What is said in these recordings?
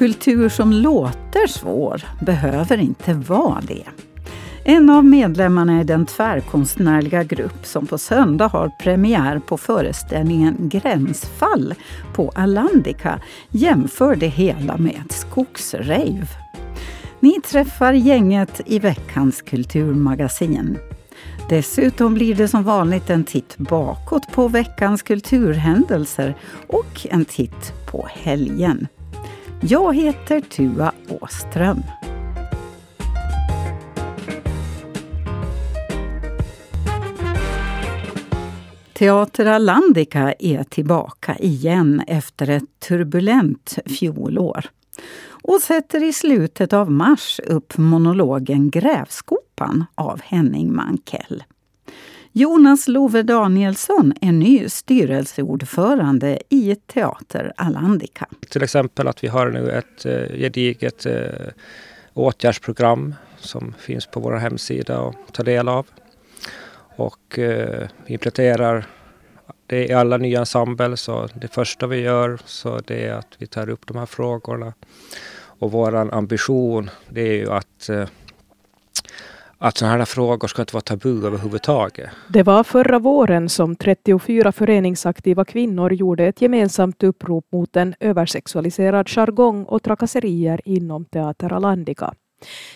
Kultur som låter svår behöver inte vara det. En av medlemmarna i den tvärkonstnärliga grupp som på söndag har premiär på föreställningen Gränsfall på Alandica jämför det hela med ett skogsrave. Ni träffar gänget i veckans kulturmagasin. Dessutom blir det som vanligt en titt bakåt på veckans kulturhändelser och en titt på helgen. Jag heter Tua Åström. Teater Alandica är tillbaka igen efter ett turbulent fjolår och sätter i slutet av mars upp monologen Grävskopan av Henning Mankell. Jonas Love Danielsson är ny styrelseordförande i Teater Alandica. Till exempel att vi har nu ett eh, gediget eh, åtgärdsprogram som finns på vår hemsida att ta del av. Och eh, vi implementerar det i alla nya ensemble. Så det första vi gör så det är att vi tar upp de här frågorna. Och vår ambition det är ju att eh, att sådana här frågor ska inte vara tabu överhuvudtaget. Det var förra våren som 34 föreningsaktiva kvinnor gjorde ett gemensamt upprop mot en översexualiserad jargong och trakasserier inom Teater Alandica.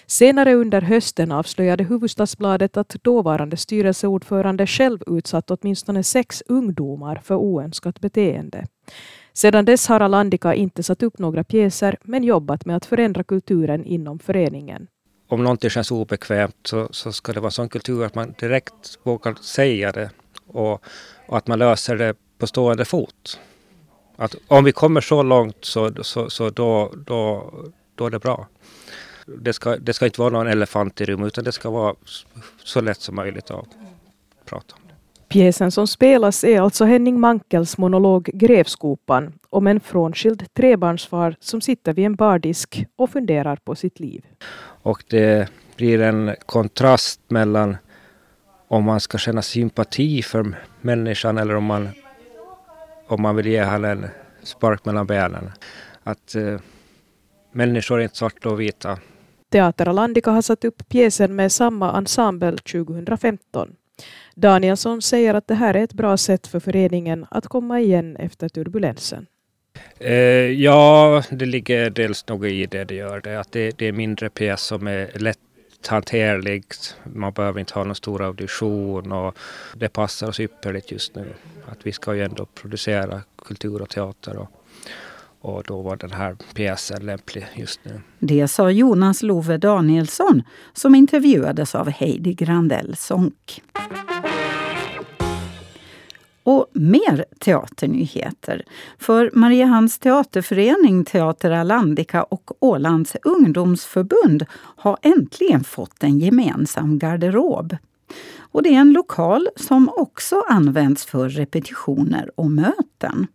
Senare under hösten avslöjade Hufvudstadsbladet att dåvarande styrelseordförande själv utsatt åtminstone sex ungdomar för oönskat beteende. Sedan dess har Alandica inte satt upp några pjäser men jobbat med att förändra kulturen inom föreningen. Om någonting känns obekvämt så, så ska det vara sån kultur att man direkt vågar säga det och, och att man löser det på stående fot. Att om vi kommer så långt så, så, så då, då, då är det bra. Det ska, det ska inte vara någon elefant i rummet utan det ska vara så lätt som möjligt att prata om. Pjäsen som spelas är alltså Henning Mankels monolog Grevskopan om en frånskild trebarnsfar som sitter vid en bardisk och funderar på sitt liv. Och det blir en kontrast mellan om man ska känna sympati för människan eller om man, om man vill ge henne en spark mellan benen. Att eh, människor är inte svarta och vita. Teater Alandica har satt upp pjäsen med samma ensemble 2015. Danielsson säger att det här är ett bra sätt för föreningen att komma igen efter turbulensen. Eh, ja, det ligger dels något i det det gör. Det, att det, det är mindre pjäs som är lätt hanterlig. Man behöver inte ha någon stor audition och det passar oss ypperligt just nu. Att vi ska ju ändå producera kultur och teater. Och, och då var den här pjäsen lämplig just nu. Det sa Jonas Love Danielsson som intervjuades av Heidi Grandell Sonck. Och mer teaternyheter. För Mariehamns teaterförening, Teater Alandica och Ålands ungdomsförbund har äntligen fått en gemensam garderob. Och det är en lokal som också används för repetitioner och möten.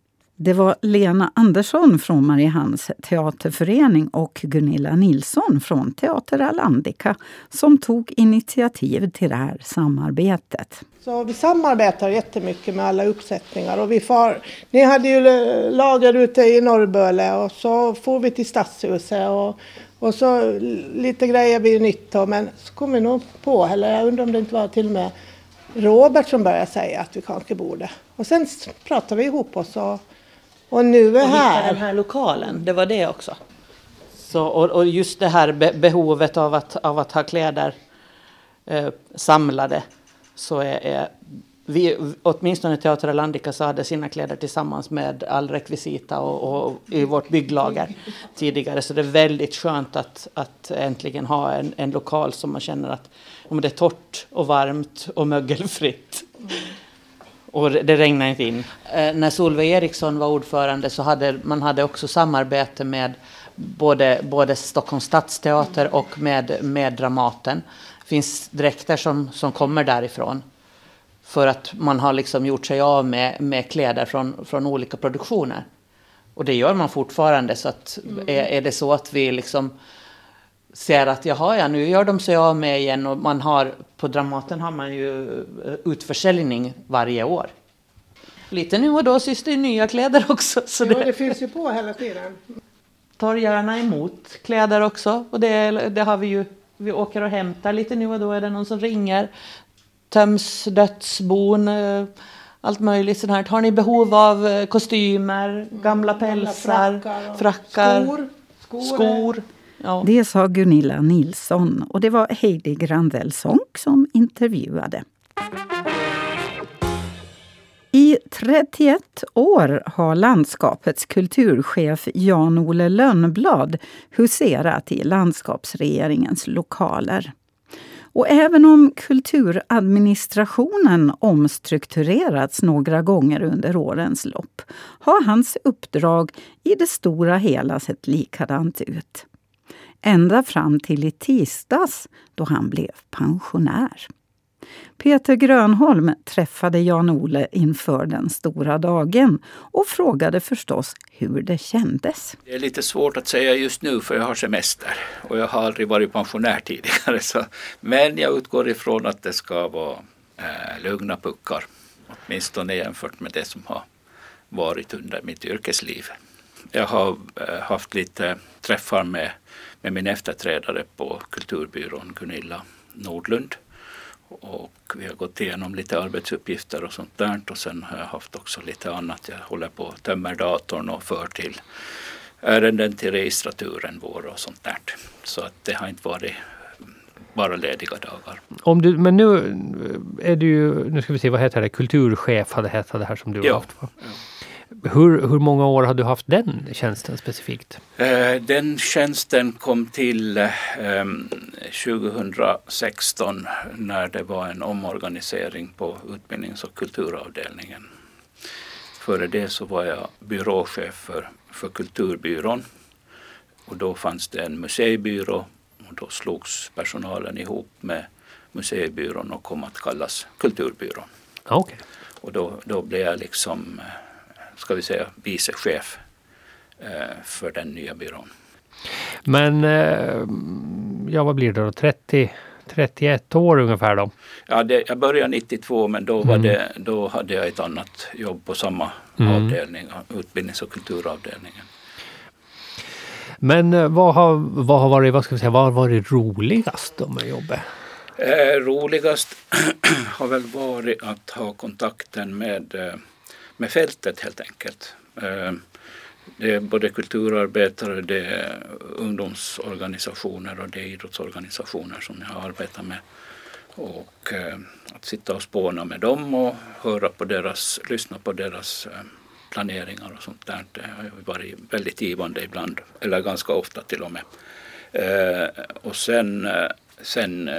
Det var Lena Andersson från Mariehamns teaterförening och Gunilla Nilsson från Teater Alandica som tog initiativ till det här samarbetet. Så vi samarbetar jättemycket med alla uppsättningar och vi får, ni hade ju lager ute i Norrböle och så får vi till Stadshuset och, och så lite grejer blir nytt då, men så kom vi nog på, eller jag undrar om det inte var till och med Robert som började säga att vi kanske borde. Och sen pratade vi ihop oss och och nu är och här. den här lokalen, det var det också. Så, och, och just det här be behovet av att, av att ha kläder eh, samlade. Så är, är vi, åtminstone Teater Alandica så hade sina kläder tillsammans med all rekvisita och, och, i vårt bygglager tidigare. Så det är väldigt skönt att, att äntligen ha en, en lokal som man känner att om det är torrt och varmt och mögelfritt. Och det regnar inte in. Eh, när Solveig Eriksson var ordförande så hade man hade också samarbete med både, både Stockholms stadsteater och med, med Dramaten. Det finns dräkter som, som kommer därifrån. För att man har liksom gjort sig av med, med kläder från, från olika produktioner. Och det gör man fortfarande. Så att är, är det så att vi liksom ser att jaha, ja, nu gör de sig av med igen och man har på Dramaten har man ju eh, utförsäljning varje år. Lite nu och då sys det nya kläder också. Så det... Ja, det finns ju på hela tiden. tar gärna emot kläder också. Och det, det har vi ju, vi åker och hämtar lite nu och då är det någon som ringer. Töms dödsbon, eh, allt möjligt sånt här. Har ni behov av eh, kostymer, gamla pälsar, frackar och frackar, skor. Skor. skor? Ja. Det sa Gunilla Nilsson och det var Heidi Grandell Sonck som intervjuade. I 31 år har landskapets kulturchef Jan-Ole Lönnblad huserat i landskapsregeringens lokaler. Och även om kulturadministrationen omstrukturerats några gånger under årens lopp har hans uppdrag i det stora hela sett likadant ut. Ända fram till i tisdags då han blev pensionär. Peter Grönholm träffade Jan-Ole inför den stora dagen och frågade förstås hur det kändes. Det är lite svårt att säga just nu för jag har semester och jag har aldrig varit pensionär tidigare. Så, men jag utgår ifrån att det ska vara eh, lugna puckar. Åtminstone jämfört med det som har varit under mitt yrkesliv. Jag har eh, haft lite träffar med, med min efterträdare på Kulturbyrån Gunilla Nordlund. Och vi har gått igenom lite arbetsuppgifter och sånt där. Och sen har jag haft också lite annat. Jag håller på att tömmer datorn och för till ärenden till registraturen vår och sånt där. Så att det har inte varit bara lediga dagar. Om du, men nu är du ju, nu ska vi se, vad heter det, kulturchef hade hetat det här som du Ja. har haft. Va? Hur, hur många år har du haft den tjänsten specifikt? Eh, Den tjänsten kom till eh, 2016 när det var en omorganisering på utbildnings och kulturavdelningen. Före det så var jag byråchef för, för Kulturbyrån. Och då fanns det en museibyrå och då slogs personalen ihop med museibyrån och kom att kallas Kulturbyrån. Okej. Och då, då blev jag liksom, eh, ska vi säga, vice chef eh, för den nya byrån. Men eh, ja, vad blir det då? 30, 31 år ungefär då? Ja, det, jag började 92 men då, var Mm. det, då hade jag ett annat jobb på samma Mm. avdelning, utbildnings och kulturavdelningen. Men eh, vad har, vad har varit, vad ska vi säga, vad har varit roligast då med jobbet? Eh, roligast har väl varit att ha kontakten med, med fältet helt enkelt. Eh, det är både kulturarbetare, det är ungdomsorganisationer och det är idrottsorganisationer som jag har arbetat med. Och eh, att sitta och spåna med dem och höra på deras, lyssna på deras eh, planeringar och sånt där. Det har varit väldigt givande ibland, eller ganska ofta till och med. Och sen, sen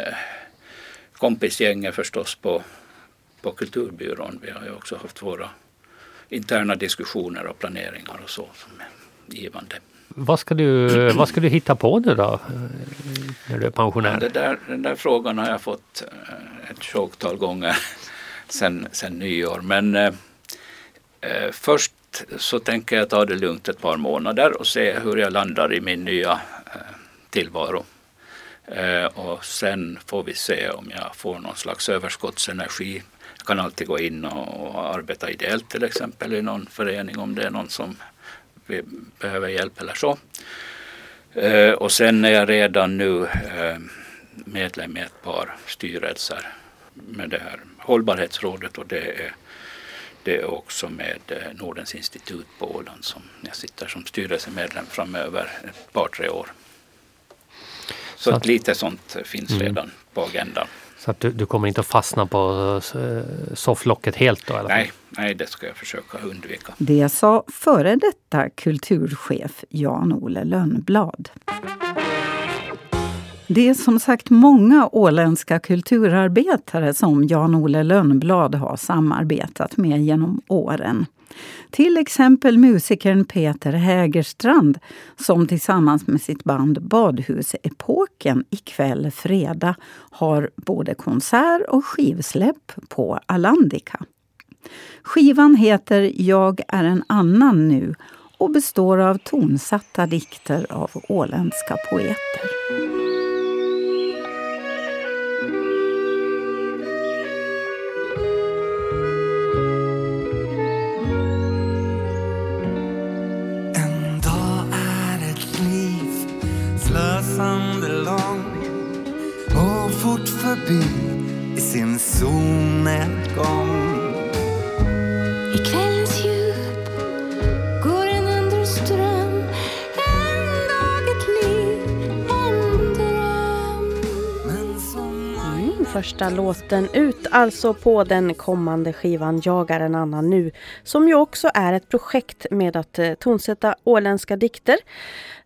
kompisgänget förstås på, på Kulturbyrån. Vi har ju också haft våra interna diskussioner och planeringar och så som är givande. Vad ska du, vad ska du hitta på nu då? När du är pensionär? Det där, den där frågan har jag fått eh, ett tjogtal gånger sen, sen nyår. Men eh, eh, först så tänker jag ta det lugnt ett par månader och se hur jag landar i min nya eh, tillvaro. Eh, och sen får vi se om jag får någon slags överskottsenergi. Jag kan alltid gå in och, och arbeta ideellt till exempel i någon förening om det är någon som behöver hjälp eller så. Eh, och sen är jag redan nu eh, medlem i ett par styrelser med det här hållbarhetsrådet och det är, det är också med eh, Nordens institut på Åland som jag sitter som styrelsemedlem framöver ett par tre år. Så, Så att- lite sånt finns Mm. redan på agendan. Så att du, du kommer inte att fastna på eh, sofflocket helt då? fall? Nej, nej, det ska jag försöka undvika. Det sa före detta kulturchef Jan-Ole Lönnblad. Det är som sagt många åländska kulturarbetare som Jan-Ole Lönnblad har samarbetat med genom åren. Till exempel musikern Peter Hägerstrand som tillsammans med sitt band Badhusepoken ikväll fredag har både konsert och skivsläpp på Alandica. Skivan heter Jag är en annan nu och består av tonsatta dikter av åländska poeter. Sin solnedgång. I kvällens djup går en underström En dag ett liv, en dröm Mm, första låten ut alltså på den kommande skivan Jagar en annan nu. Som ju också är ett projekt med att eh, tonsätta åländska dikter.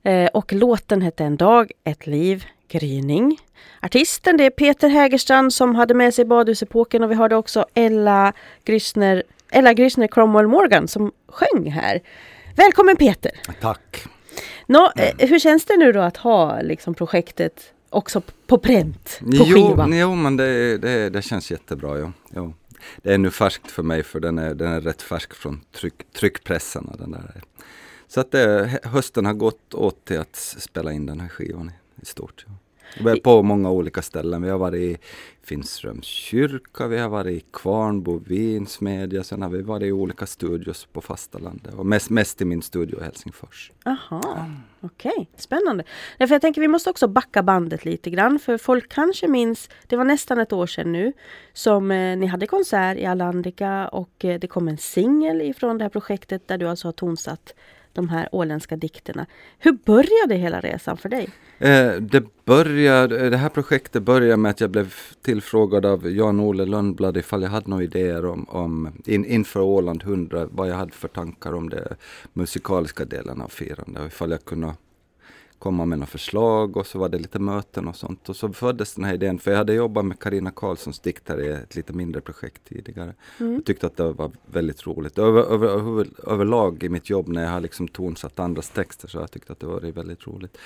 Eh, och låten hette En dag, ett liv, gryning. Artisten det är Peter Hägerstrand som hade med sig Badhusepoken och vi hörde också Ella Grissner, Ella Cromwell Morgan som sjöng här. Välkommen Peter! Tack. Nå, eh, hur känns det nu då att ha liksom, projektet också på pränt, på Jo, skiva? jo men det, det, det känns jättebra. Jo. Jo. Det är nu färskt för mig för den är, den är rätt färsk från tryck, tryckpressarna. Den där. Så att det, hösten har gått åt till att spela in den här skivan i, stort. Ja. Vi är på många olika ställen. Vi har varit i Finströms kyrka, vi har varit i Kvarnbo vinsmedja, sen har vi varit i olika studios på fastlandet och mest, mest i min studio i Helsingfors. Aha, okej, spännande. Ja, för jag tänker vi måste också backa bandet lite grann för folk kanske minns, det var nästan ett år sedan nu, som eh, ni hade konsert i Alandica och eh, det kom en singel ifrån det här projektet där du alltså har tonsatt de här åländska dikterna. Hur började hela resan för dig? Eh, det, började, eh, det här projektet började med att jag blev tillfrågad av Jan-Ole Lundblad ifall jag hade några idéer om, om in, inför Åland 100, vad jag hade för tankar om det musikaliska delen av firandet och ifall jag kunde komma med några förslag och så var det lite möten och sånt. Och så föddes den här idén, för jag hade jobbat med Karina Karlssons dikter i ett lite mindre projekt tidigare. Mm. Jag tyckte att det var väldigt roligt. Över, över, över, överlag i mitt jobb när jag har liksom tonsatt andras texter så har jag tyckt att det var väldigt roligt.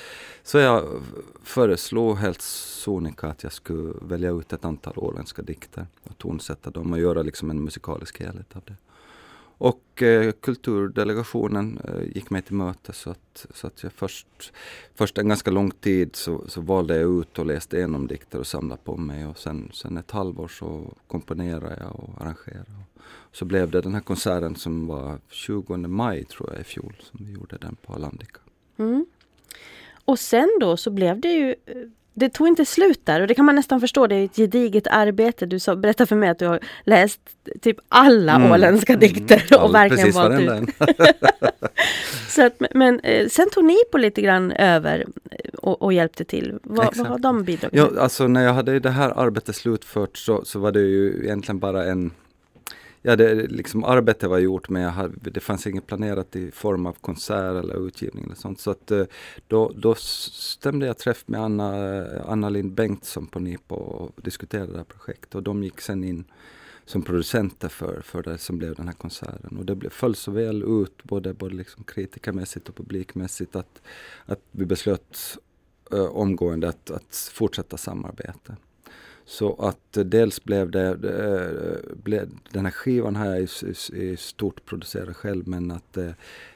Så jag föreslog helt sonika att jag skulle välja ut ett antal åländska dikter och tonsätta dem och göra liksom en musikalisk helhet av det. Och eh, kulturdelegationen eh, gick mig till möte så att, så att jag först, först en ganska lång tid så, så valde jag ut och läste igenom dikter och samlade på mig och sen, sen ett halvår så komponerade jag och arrangerade. Så blev det den här konserten som var 20 maj tror jag i fjol som vi gjorde den på Alandica. Mm. Och sen då så blev det ju eh, det tog inte slut där och det kan man nästan förstå. Det är ett gediget arbete. Du sa, berättade för mig att du har läst typ alla Mm. åländska dikter och All- verkligen valt ut. Så att, men eh, sen tog ni på lite grann över eh, och, och hjälpte till. Vad, vad har de bidragit Ja, med? alltså när jag hade det här arbetet slutfört så, så var det ju egentligen bara en Ja, det, liksom arbetet var gjort men jag hade, det fanns inget planerat i form av konsert eller utgivning eller sånt. Så att eh, då, då stämde jag träff med Anna, eh, Anna Lind Bengtsson på Nipo och diskuterade det här projektet och de gick sen in som producenter för, för det som blev den här konserten. Och det blev, föll så väl ut både, både liksom kritikermässigt och publikmässigt att, att vi beslöt äh, omgående att, att fortsätta samarbeta. Så att eh, dels blev det, eh, blev, den här skivan här i, i, stort producerad själv men att det,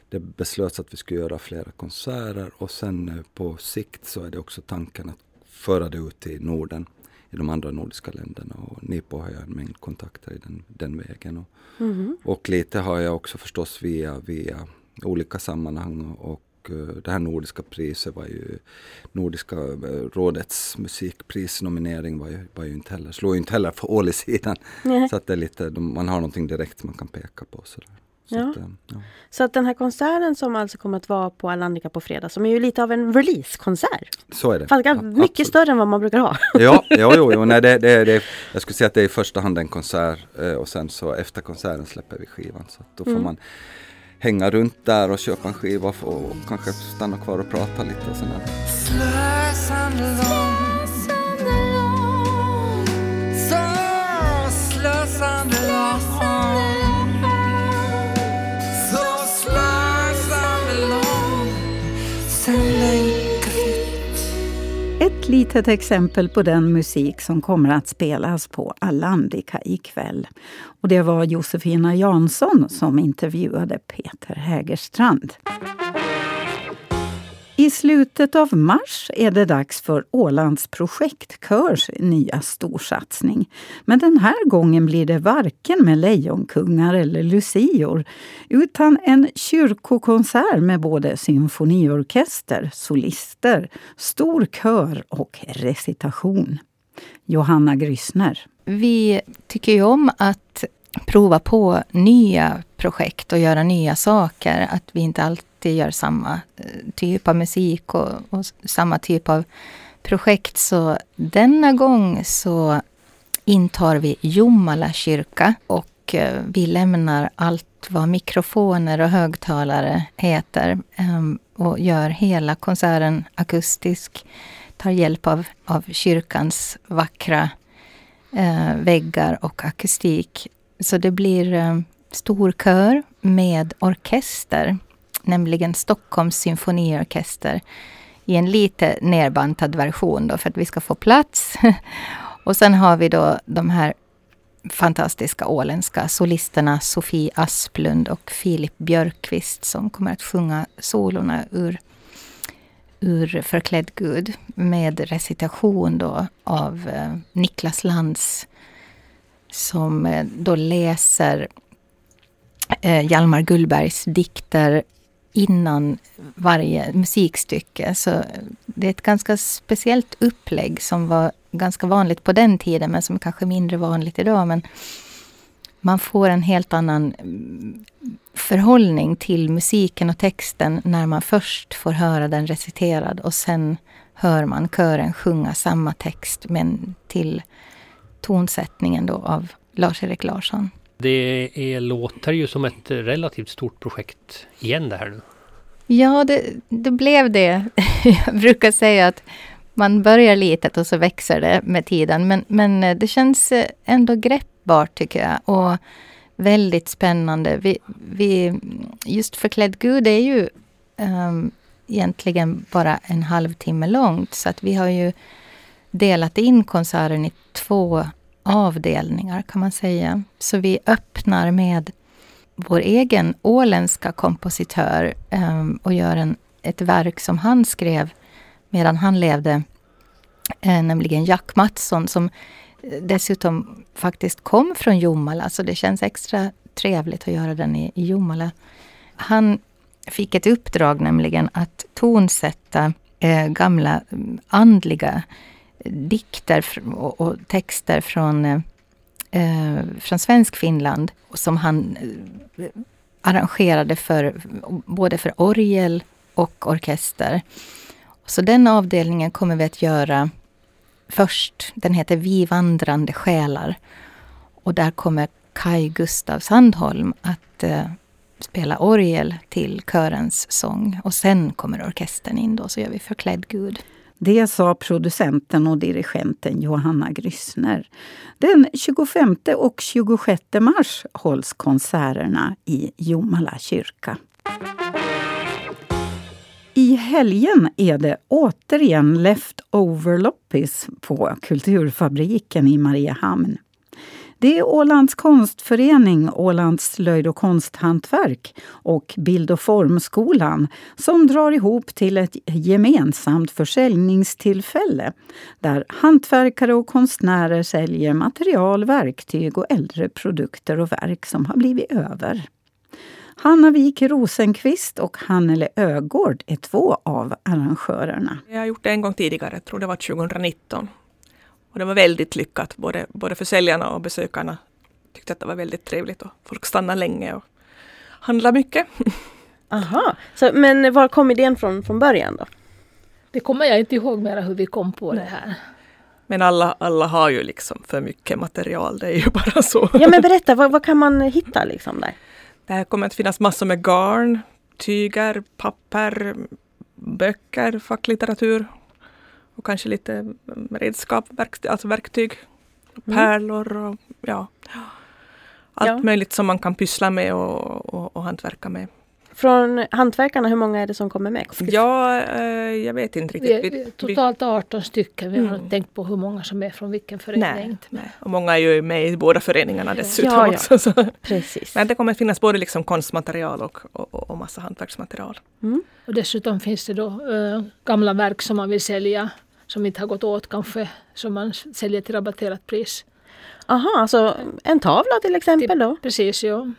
det beslöts att vi skulle göra flera konserter och sen eh, på sikt så är det också tanken att föra det ut i Norden i de andra nordiska länderna och Nipo har jag en mängd kontakter i den, den vägen. Och, Mhm. och lite har jag också förstås via, via olika sammanhang och eh, det här Nordiska priset var ju Nordiska eh, rådets musikprisnominering var ju, var ju inte heller, slår ju inte heller på Ålesidan. Nej. Så att det är lite, man har någonting direkt man kan peka på. Sådär. Så Ja. att, eh, ja. Så att den här konserten som alltså kommer att vara på Alandica på fredag, som är ju lite av en releasekonsert. Så är det. Fast Ja, mycket absolut. större än vad man brukar ha. Ja, jo, jo, jo nej, det, det, det, jag skulle säga att det är i första hand en konsert och sen så efter konserten släpper vi skivan. Så då får Mm. man hänga runt där och köpa en skiva och, och kanske stanna kvar och prata lite och sådär. Ett litet exempel på den musik som kommer att spelas på Alandica ikväll. Och det var Josefina Jansson som intervjuade Peter Hägerstrand. I slutet av mars är det dags för Ålands projektkörs nya storsatsning. Men den här gången blir det varken med lejonkungar eller lucior utan en kyrkokonsert med både symfoniorkester, solister, stor kör och recitation. Johanna Gryssner. vi tycker ju om att prova på nya projekt och göra nya saker. Att vi inte alltid gör samma eh, typ av musik och, och samma typ av projekt. Så denna gång så intar vi Jomala kyrka och eh, vi lämnar allt vad mikrofoner och högtalare heter ehm, och gör hela konserten akustisk. Tar hjälp av, av kyrkans vackra eh, väggar och akustik. Så det blir ehm, stor kör med orkester, nämligen Stockholms symfoniorkester i en lite nerbantad version då för att vi ska få plats. och sen har vi då de här fantastiska åländska solisterna Sofie Asplund och Filip Björkqvist som kommer att sjunga solorna ur, ur Förklädd Gud med recitation då av eh, Niklas Lantz som eh, då läser eh, Hjalmar Gullbergs dikter innan varje musikstycke. Så det är ett ganska speciellt upplägg som var ganska vanligt på den tiden men som kanske är mindre vanligt idag. Men man får en helt annan mm, förhållning till musiken och texten när man först får höra den reciterad och sen hör man kören sjunga samma text men till tonsättningen då av Lars-Erik Larsson. Det är, låter ju som ett relativt stort projekt igen det här nu. Ja, det, det blev det. Jag brukar säga att man börjar litet och så växer det med tiden. Men, men eh, det känns eh, ändå greppbart tycker jag. Och väldigt spännande. Vi, vi, just Förklädd Gud är ju um, egentligen bara en halvtimme långt. Så att vi har ju delat in konserten i två avdelningar kan man säga. Så vi öppnar med vår egen åländska kompositör ehm, och gör en, ett verk som han skrev medan han levde, eh, nämligen Jack Mattsson som eh, dessutom faktiskt kom från Jomala, så det känns extra trevligt att göra den i, i Jomala. Han fick ett uppdrag nämligen att tonsätta eh, gamla mm, andliga dikter och, och texter från, eh, eh, från svensk Finland som han eh, arrangerade för både för orgel och orkester. Så den avdelningen kommer vi att göra först. Den heter Vi vandrande själar. Och där kommer Kai Gustav Sandholm att eh, spela orgel till körens sång. Och sen kommer orkestern in då, så gör vi Förklädd Gud. Det sa producenten och dirigenten Johanna Gryssner. Den 25 och 26 mars hålls konserterna i Jomala kyrka. I helgen är det återigen Leftover Loppis på Kulturfabriken i Mariehamn. Det är Ålands konstförening, Ålands slöjd och konsthantverk och Bild och formskolan som drar ihop till ett gemensamt försäljningstillfälle där hantverkare och konstnärer säljer material, verktyg och äldre produkter och verk som har blivit över. Hanna Wik Rosenqvist och Hannele Ögård är två av arrangörerna. Jag har gjort det en gång tidigare, jag tror det var 2019. Och det var väldigt lyckat, både, både för säljarna och besökarna tyckte att det var väldigt trevligt och folk stannade länge och handlade mycket. Aha, så, men var kom idén från från början då? Det kommer jag inte ihåg mera hur vi kom på det här. Men alla, alla har ju liksom för mycket material, det är ju bara så. Ja men berätta, vad, vad kan man hitta liksom där? Det kommer att finnas massor med garn, tyger, papper, böcker, facklitteratur och kanske lite redskap, verk, alltså verktyg, mm. pärlor och ja, allt ja. möjligt som man kan pyssla med och, och, och hantverka med. Från hantverkarna, hur många är det som kommer med? Ja, eh, jag vet inte riktigt. Vi, vi, totalt 18 stycken. Vi har mm. tänkt på hur många som är från vilken förening. Nej, nej. Och många är ju med i båda föreningarna dessutom. Ja, ja. Också, så. Precis. Men det kommer att finnas både liksom konstmaterial och, och, och massa hantverksmaterial. Mm. Och dessutom finns det då äh, gamla verk som man vill sälja som inte har gått åt kanske, som man säljer till rabatterat pris. Aha, alltså en tavla till exempel då? Precis, ja.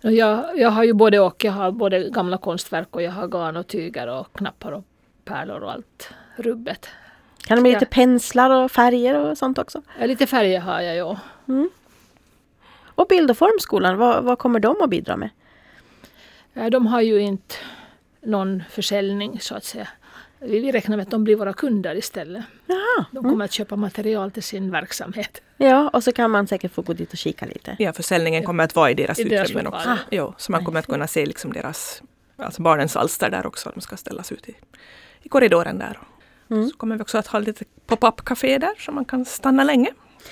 Jag, jag har ju både och. Jag har både gamla konstverk och jag har garn och tyger och knappar och pärlor och allt rubbet. Kan det bli Ja. lite penslar och färger och sånt också? Ja, lite färger har jag ju. Och bild och formskolan, vad, vad kommer de att bidra med? Ja, de har ju inte någon försäljning så att säga. Vi räknar med att de blir våra kunder istället. Jaha. De kommer att köpa material till sin verksamhet. Ja, och så kan man säkert få gå dit och kika lite. Ja, försäljningen kommer att vara i deras I deras utrymmen också. lokaler. Jo, så man kommer att kunna se liksom deras, alltså barnens alster där också. De ska ställas ut i, i korridoren där. Så kommer vi också att ha lite pop-up café där så man kan stanna länge.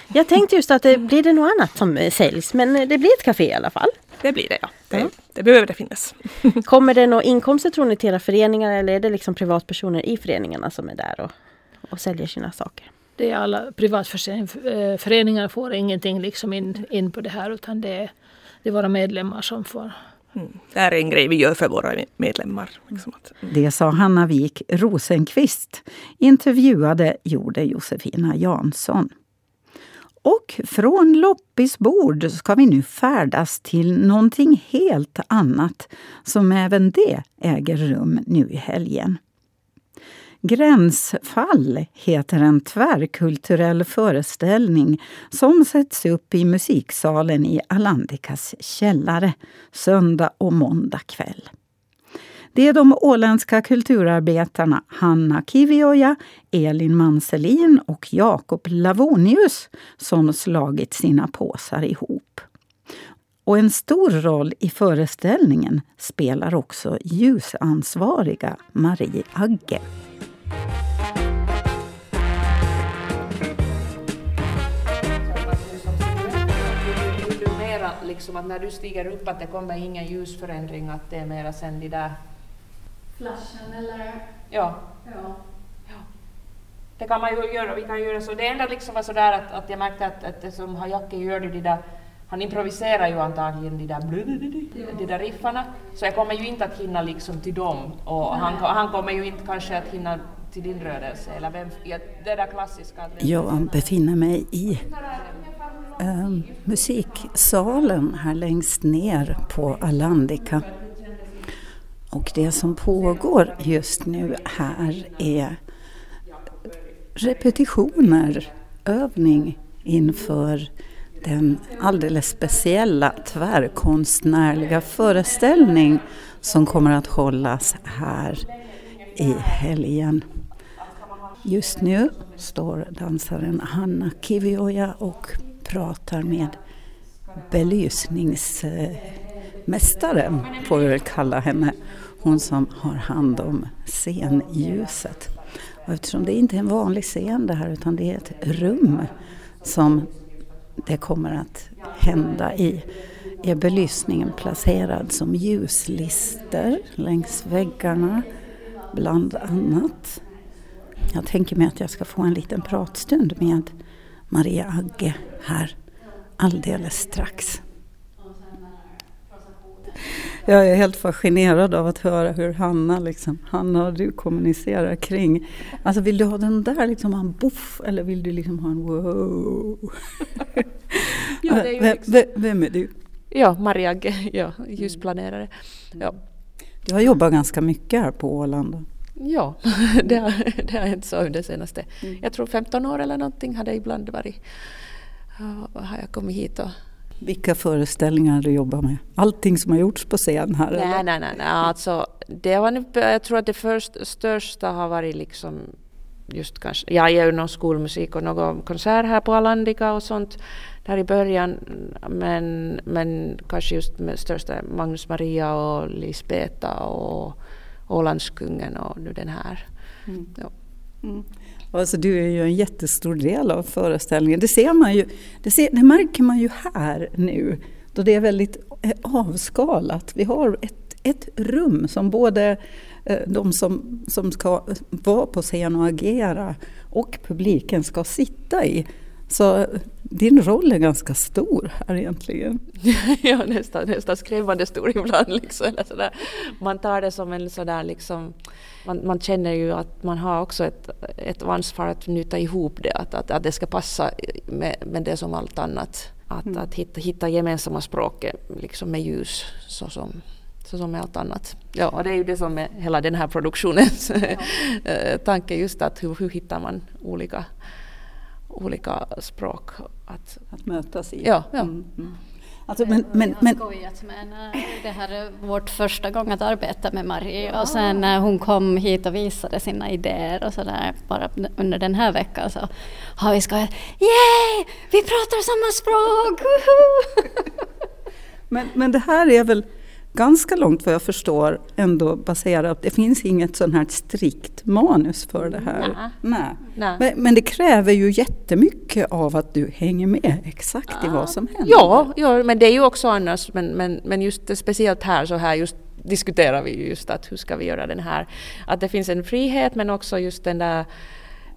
Jag tänkte just att det blir det något annat som eh, säljs, men det blir ett café i alla fall. Det blir det ja. Det, det behöver det finnas. Kommer det några inkomster tror ni till era föreningar eller är det liksom privatpersoner i föreningarna som är där och, och säljer sina saker? Det är alla privatföreningar får ingenting liksom in, in på det här utan det är, det är våra medlemmar som får. Mm. Det här är en grej vi gör för våra medlemmar. Liksom att, Det sa Hanna Wik Rosenqvist. Intervjuade gjorde Josefina Jansson. Och från loppisbord ska vi nu färdas till någonting helt annat som även det äger rum nu i helgen. Gränsfall heter en tvärkulturell föreställning som sätts upp i musiksalen i Alandikas källare söndag och måndag kväll. Det är de åländska kulturarbetarna Hanna Kivioja, Elin Manselin och Jakob Lavonius som slagit sina påsar ihop. Och en stor roll i föreställningen spelar också ljusansvariga Marie Agge. Liksom att när du stiger upp att det kommer ingen ljusförändring, att det är mera sen de där... Flashen eller? Ja. Ja. Det kan man ju göra, vi kan göra så. Det enda liksom var sådär att, att jag märkte att, att det som Hayaki gör det de där, han improviserar ju antagligen de där, de där riffarna, så jag kommer ju inte att hinna liksom till dem och han, han kommer ju inte kanske att hinna till din rörelse eller vem, ja, det där klassiska. Jag befinner mig i eh, musiksalen här längst ner på Alandika. Och det som pågår just nu här är repetitioner, övning inför den alldeles speciella tvärkonstnärliga föreställning som kommer att hållas här i helgen. Just nu står dansaren Hanna Kivioja och pratar med belysnings mästare, får vi väl kalla henne. Hon som har hand om scenljuset. Och eftersom det inte är en vanlig scen det här utan det är ett rum som det kommer att hända i är belysningen placerad som ljuslister längs väggarna bland annat. Jag tänker mig att jag ska få en liten pratstund med Maria Agge här alldeles strax. Jag är helt fascinerad av att höra hur Hanna, liksom, Hanna och du kommunicerar kring. Alltså vill du ha den där liksom en boff eller vill du liksom ha en wow? Ja, det är liksom- vem, vem är du? Ja, Maria ja, ljusplanerare. Ja, Du har jobbat ganska mycket här på Åland. ja det, har, det har hänt så under senaste, jag tror 15 år eller någonting har det ibland varit. Har jag kommit hit och Vilka föreställningar du jobbar med? Allting som har gjorts på scen här? Nej, eller? nej, nej, nej. Alltså, det var jag tror att det först, största har varit liksom just kanske, jag gör ju någon skolmusik och någon konsert här på Alandica och sånt där i början. Men, men kanske just med största Magnus Maria och Lisbeta och Ålandskungen och nu den här. Mm. Ja. Mm. Alltså, du är ju en jättestor del av föreställningen. Det, ser man ju, det, ser, det märker man ju här nu då det är väldigt eh, avskalat. Vi har ett, ett rum som både eh, de som, som ska eh, vara på scen och agera och publiken ska sitta i. Så eh, din roll är ganska stor här egentligen. ja, nästan, nästan skrämmande stor ibland. Liksom, eller sådär. Man tar det som en sådär liksom, man, man känner ju att man har också ett, ett ansvar att knyta ihop det, att, att, att det ska passa med, med det som allt annat. Att, Mm. att hitta, hitta gemensamma språket liksom med ljus. Så som, Så som med allt annat. Ja, och det är ju det som är hela den här produktionens eh, tanke just att hur, hur hittar man olika, olika språk att, att mötas i. Ja, ja. Mm, mm. Alltså, men, men, men, Jag har skojat med henne. Det här är vårt första gång att arbeta med Marie och sen när hon kom hit och visade sina idéer och sådär bara under den här veckan så har vi skojat Yay! Vi pratar samma språk! Woho!" men, men det här är väl ganska långt vad jag förstår ändå baserat, det finns inget sånt här strikt manus för det här. Nej. Nej. Nej. Men, men det kräver ju jättemycket av att du hänger med exakt i vad som händer. Ja, ja, men det är ju också annars, men, men, men just speciellt här så här just diskuterar vi ju just att hur ska vi göra den här, att det finns en frihet men också just den där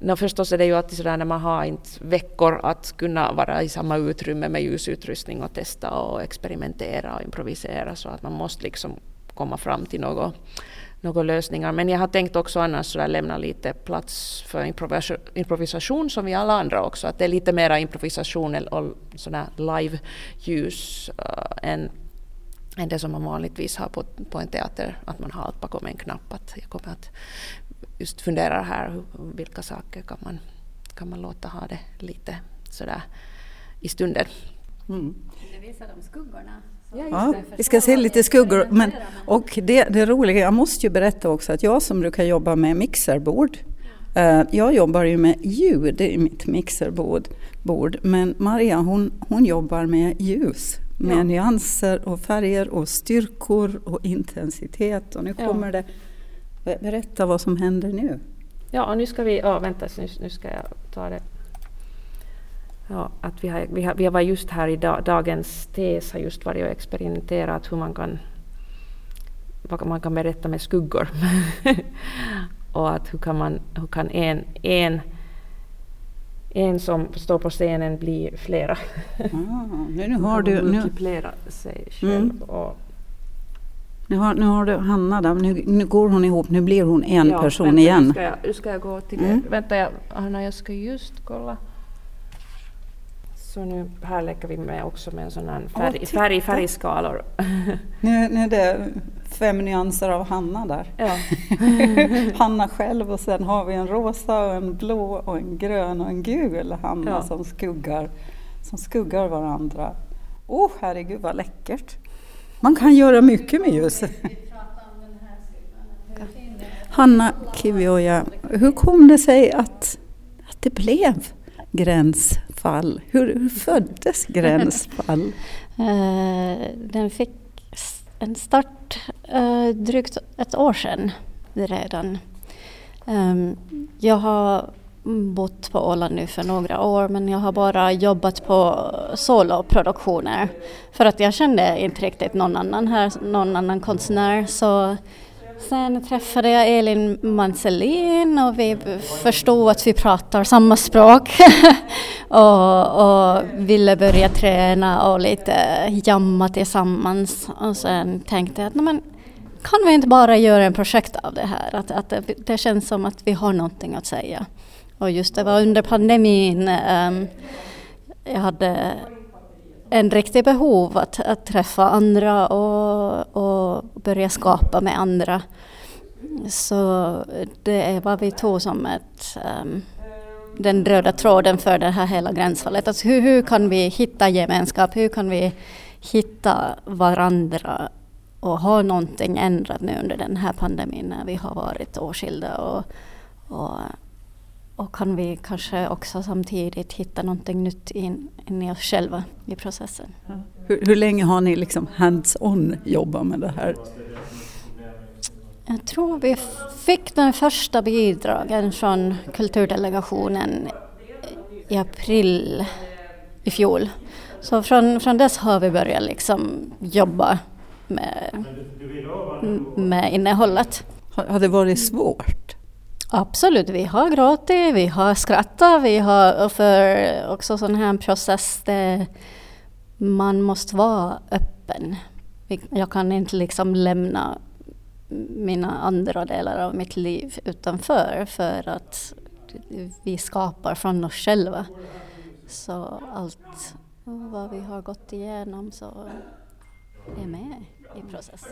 No, förstås är det ju alltid sådär när man har inte veckor att kunna vara i samma utrymme med ljusutrustning och testa och experimentera och improvisera så att man måste liksom komma fram till något, några lösningar. Men jag har tänkt också annars sådär lämna lite plats för improvisation, improvisation som vi alla andra också. Att det är lite mera improvisation och sådär live-ljus uh, eh, än, än det som man vanligtvis har på, på en teater. Att man har allt bakom en knapp. Att jag kommer att just fundera här hur, vilka saker kan man, kan man låta ha det lite sådär i stunden. Mm. Det visar de skuggorna. Ja, vi ska se lite skuggor. Men, och det, det roliga, jag måste ju berätta också att jag som brukar jobba med mixerbord, eh, jag jobbar ju med ljud i mitt mixerbord. Bord, men Maria hon, hon jobbar med ljus, med Ja. nyanser och färger och styrkor och intensitet. Och nu Ja. kommer det, berätta vad som händer nu. Ja, nu ska vi, ja vänta, nu, nu ska jag ta det. Ja, att vi, har, vi, har, vi var just här i dag, dagens tes har just varit och experimenterat hur man kan, vad man kan berätta med skuggor. och att hur kan, man, hur kan en, en, en som står på scenen bli flera? Ah, nu, har du, nu, multiplera sig själv. Mm. Och, nu, har, nu har du Hanna där, nu, nu går hon ihop, nu blir hon en Ja, person vänta, igen. Nu ska jag, nu ska jag gå till Mm. det. Vänta, jag, Anna, jag ska just kolla. Så nu här leker vi med också med en sån här färg, titta. färg, färgskalor. Nu, nu är det fem nyanser av Hanna där. Ja. Hanna själv och sen har vi en rosa och en blå och en grön och en gul Hanna Ja. som, skuggar, som skuggar varandra. Åh oh, herregud vad läckert! Man kan göra mycket med ljus. Hanna Kivioja, hur kom det sig att, att det blev gränsfall? Hur, hur föddes gränsfall? Eh, Den fick en start eh, drygt ett år sedan redan. Ehm, Jag har bott på Åland nu för några år men jag har bara jobbat på soloproduktioner för att jag kände inte riktigt någon annan här, någon annan konstnär. Så sen träffade jag Elin Manselin och vi förstod att vi pratar samma språk och, och ville börja träna och lite jamma tillsammans. Och sen tänkte jag att men, kan vi inte bara göra en projekt av det här? Att, att det, det känns som att vi har någonting att säga. Och just det var under pandemin Um, jag hade en riktigt behov att, att träffa andra och, och börja skapa med andra. Så det var vi tog som ett, um, den röda tråden för det här hela gränsfallet. Alltså hur, hur kan vi hitta gemenskap? Hur kan vi hitta varandra och ha någonting ändrat nu under den här pandemin när vi har varit åtskilda och, och, och kan vi kanske också samtidigt hitta någonting nytt in, in i oss själva i processen. Hur, hur länge har ni liksom hands-on jobbat med det här? Jag tror vi fick den första bidragen från kulturdelegationen i april i fjol. Så från, från dess har vi börjat liksom jobba med, med innehållet. Har, har det varit svårt? Absolut, vi har gråtit, vi har skrattat, vi har för också sån här process där man måste vara öppen. Jag kan inte liksom lämna mina andra delar av mitt liv utanför för att vi skapar från oss själva. Så allt vad vi har gått igenom så är med i processen.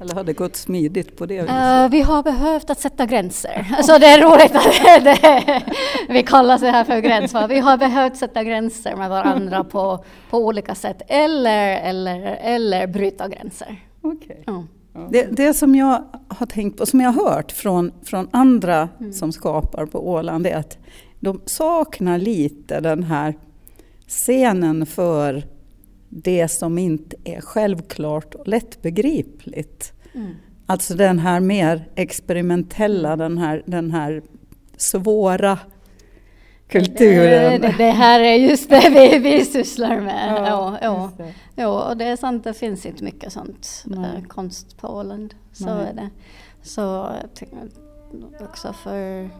Eller har det gått smidigt på det viset? Uh, vi har behövt att sätta gränser. Så det är roligt att det, vi kallar det här för gränsfall. Vi har behövt sätta gränser med varandra på, på olika sätt. Eller, eller, eller bryta gränser. Okay. Mm. Det, det som jag har tänkt på, som jag har hört från, från andra mm. som skapar på Åland, är att de saknar lite den här scenen för det som inte är självklart och lättbegripligt. Mm. Alltså den här mer experimentella, den här, den här svåra kulturen. Det, det, här är just det vi, vi sysslar med. Ja, ja, ja. ja, och det är sant, det finns inte mycket sånt äh, konst på Åland. Så Nej. är det. Så också för,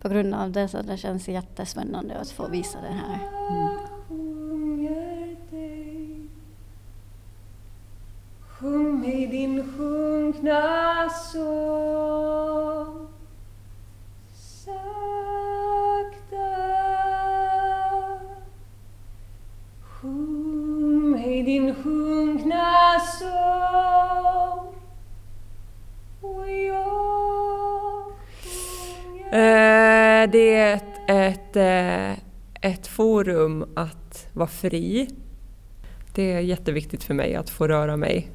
på grund av det så det känns jättespännande att få visa det här. Mm. Sjung mig din sjunkna sång. Sakta Sjung mig din sjunkna sång. Och jag eh, Det är ett, ett, eh, ett forum att vara fri. Det är jätteviktigt för mig att få röra mig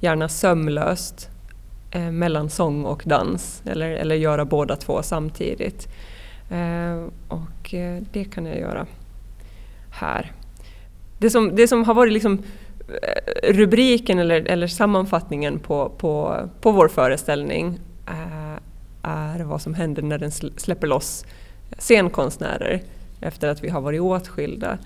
gärna sömlöst eh, mellan sång och dans eller, eller göra båda två samtidigt. Eh, och eh, det kan jag göra här. Det som, det som har varit liksom eh, rubriken eller, eller sammanfattningen på, på, på vår föreställning eh, är vad som händer när den släpper loss scenkonstnärer efter att vi har varit åtskilda.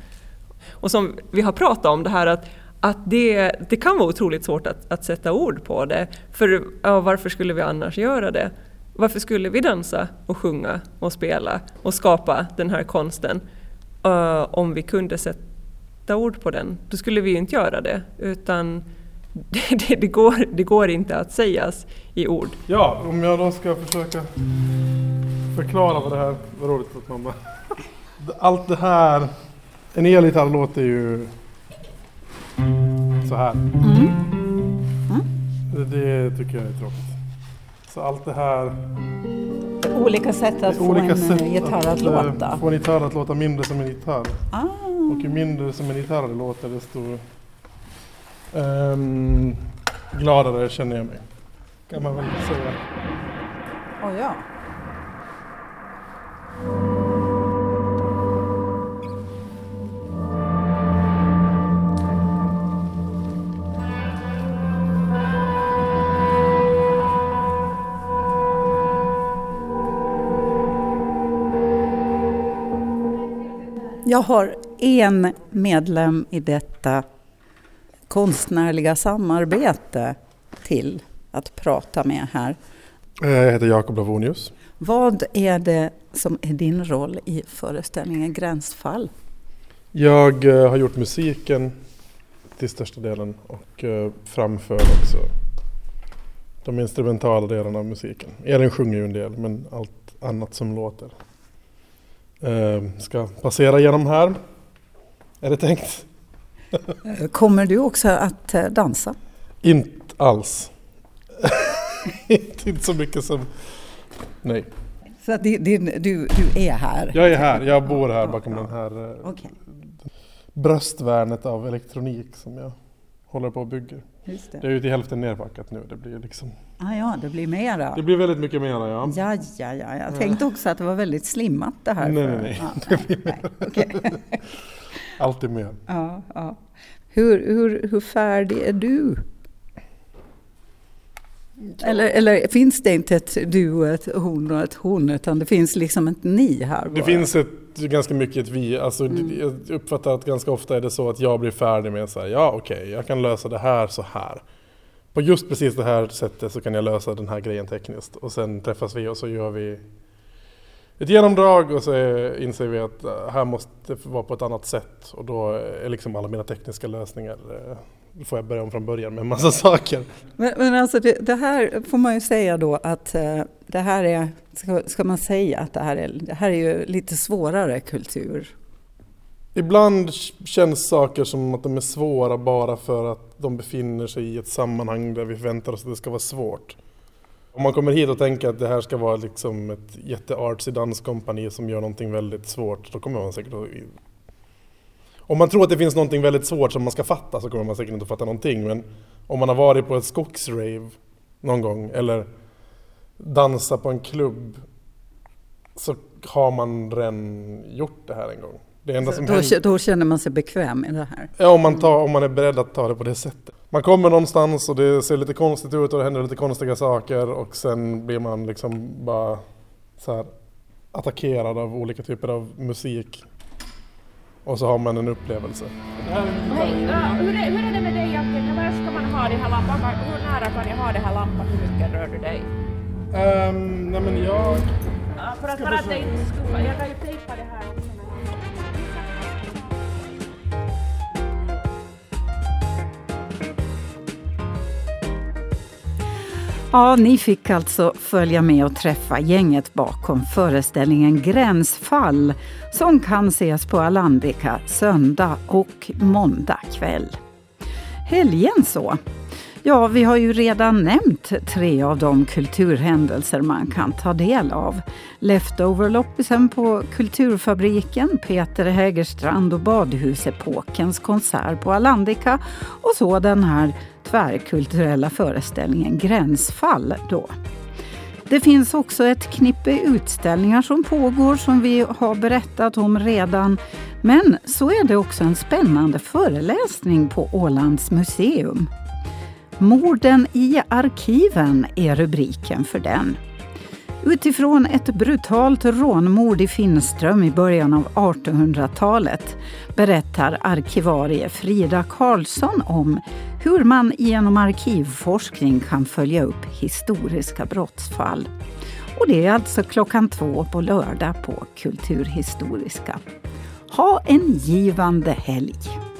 Och som vi har pratat om det här att att det, det kan vara otroligt svårt att, att sätta ord på det. För ja, varför skulle vi annars göra det? Varför skulle vi dansa och sjunga och spela och skapa den här konsten uh, om vi kunde sätta ord på den? Då skulle vi ju inte göra det, utan det, det, det, går, det går inte att sägas i ord. Ja, om jag då ska försöka förklara vad det här... Vad roligt att mamma... Allt det här... En elgitarr låter ju så här. Mm. Mm. Det, det, tycker jag är tråkigt. Så allt det här... Olika sätt att få en sätt gitarr att, att eh, låta? Få en gitarr att låta mindre som en gitarr. Ah. Och ju mindre som en gitarr det låter desto um, gladare känner jag mig. Kan man väl säga. Oh, ja. Jag har en medlem i detta konstnärliga samarbete till att prata med här. Jag heter Jakob Lavonius. Vad är det som är din roll i föreställningen Gränsfall? Jag eh, har gjort musiken till största delen och eh, framför också de instrumentala delarna av musiken. Elin sjunger ju en del men allt annat som låter Eh, ska passera genom här. Är det tänkt? Kommer du också att eh, dansa? Inte alls. inte så mycket som... Nej. Så att din, du, du är här? Jag är här. Jag bor här bakom den här eh, okay. bröstvärnet av elektronik som jag håller på att bygga. det. det är ju till hälften nerpackat nu. Det blir liksom Ah, ja, det blir mera. Det blir väldigt mycket mera, ja. Ja, ja, ja. Jag tänkte också att det var väldigt slimmat det här. Nej, nej, nej. Det blir nej, okay. Alltid mer. Ja, ja. Hur, hur, hur färdig är du? Eller, eller finns det inte ett du och ett hon och ett hon, utan det finns liksom ett ni här? Bara. Det finns ett, ganska mycket ett vi. Alltså, mm. Jag uppfattar att ganska ofta är det så att jag blir färdig med att säga ja okej, okay, jag kan lösa det här så här på just precis det här sättet så kan jag lösa den här grejen tekniskt. Och sen träffas vi och så gör vi ett genomdrag och så inser vi att äh, här måste det vara på ett annat sätt. Och då är liksom alla mina tekniska lösningar, äh, då får jag börja om från början med en massa saker. Men, men alltså det, det, här får man ju säga då att äh, det här är, ska, ska man säga att det här är, det här är ju lite svårare kultur? Ibland känns saker som att de är svåra bara för att de befinner sig i ett sammanhang där vi förväntar oss att det ska vara svårt. Om man kommer hit och tänker att det här ska vara liksom ett jätteartsy danskompani som gör någonting väldigt svårt, då kommer man säkert att... Om man tror att det finns någonting väldigt svårt som man ska fatta så kommer man säkert inte att fatta någonting. Men om man har varit på ett skogsrave någon gång eller dansa på en klubb så har man redan gjort det här en gång. Det enda som Då, händer... då känner man sig bekväm i det här. Ja, om man, tar, om man är beredd att ta det på det sättet. Man kommer någonstans och det ser lite konstigt ut och det händer lite konstiga saker och sen blir man liksom bara så här attackerad av olika typer av musik. Och så har man en upplevelse. Hej, ja, hur, är, hur är det med dig Jacke? Var ska man ha de här lampan? Hur nära kan jag ha den här lampan? Hur mycket rör du dig? Um, nej men jag... Ja, för att bara att det inte ska... Jag kan ju tejpa det här Ja, ni fick alltså följa med och träffa gänget bakom föreställningen Gränsfall som kan ses på Alandica söndag och måndag kväll. Helgen så. Ja, vi har ju redan nämnt tre av de kulturhändelser man kan ta del av. Leftover-loppisen på Kulturfabriken, Peter Hägerstrand och Badhusepokens konsert på Alandica och så den här tvärkulturella föreställningen Gränsfall då. Det finns också ett knippe utställningar som pågår som vi har berättat om redan. Men så är det också en spännande föreläsning på Ålands museum. Morden i arkiven är rubriken för den. Utifrån ett brutalt rånmord i Finström i början av 1800-talet berättar arkivarie Frida Karlsson om hur man genom arkivforskning kan följa upp historiska brottsfall. Och det är alltså klockan två på lördag på Kulturhistoriska. Ha en givande helg!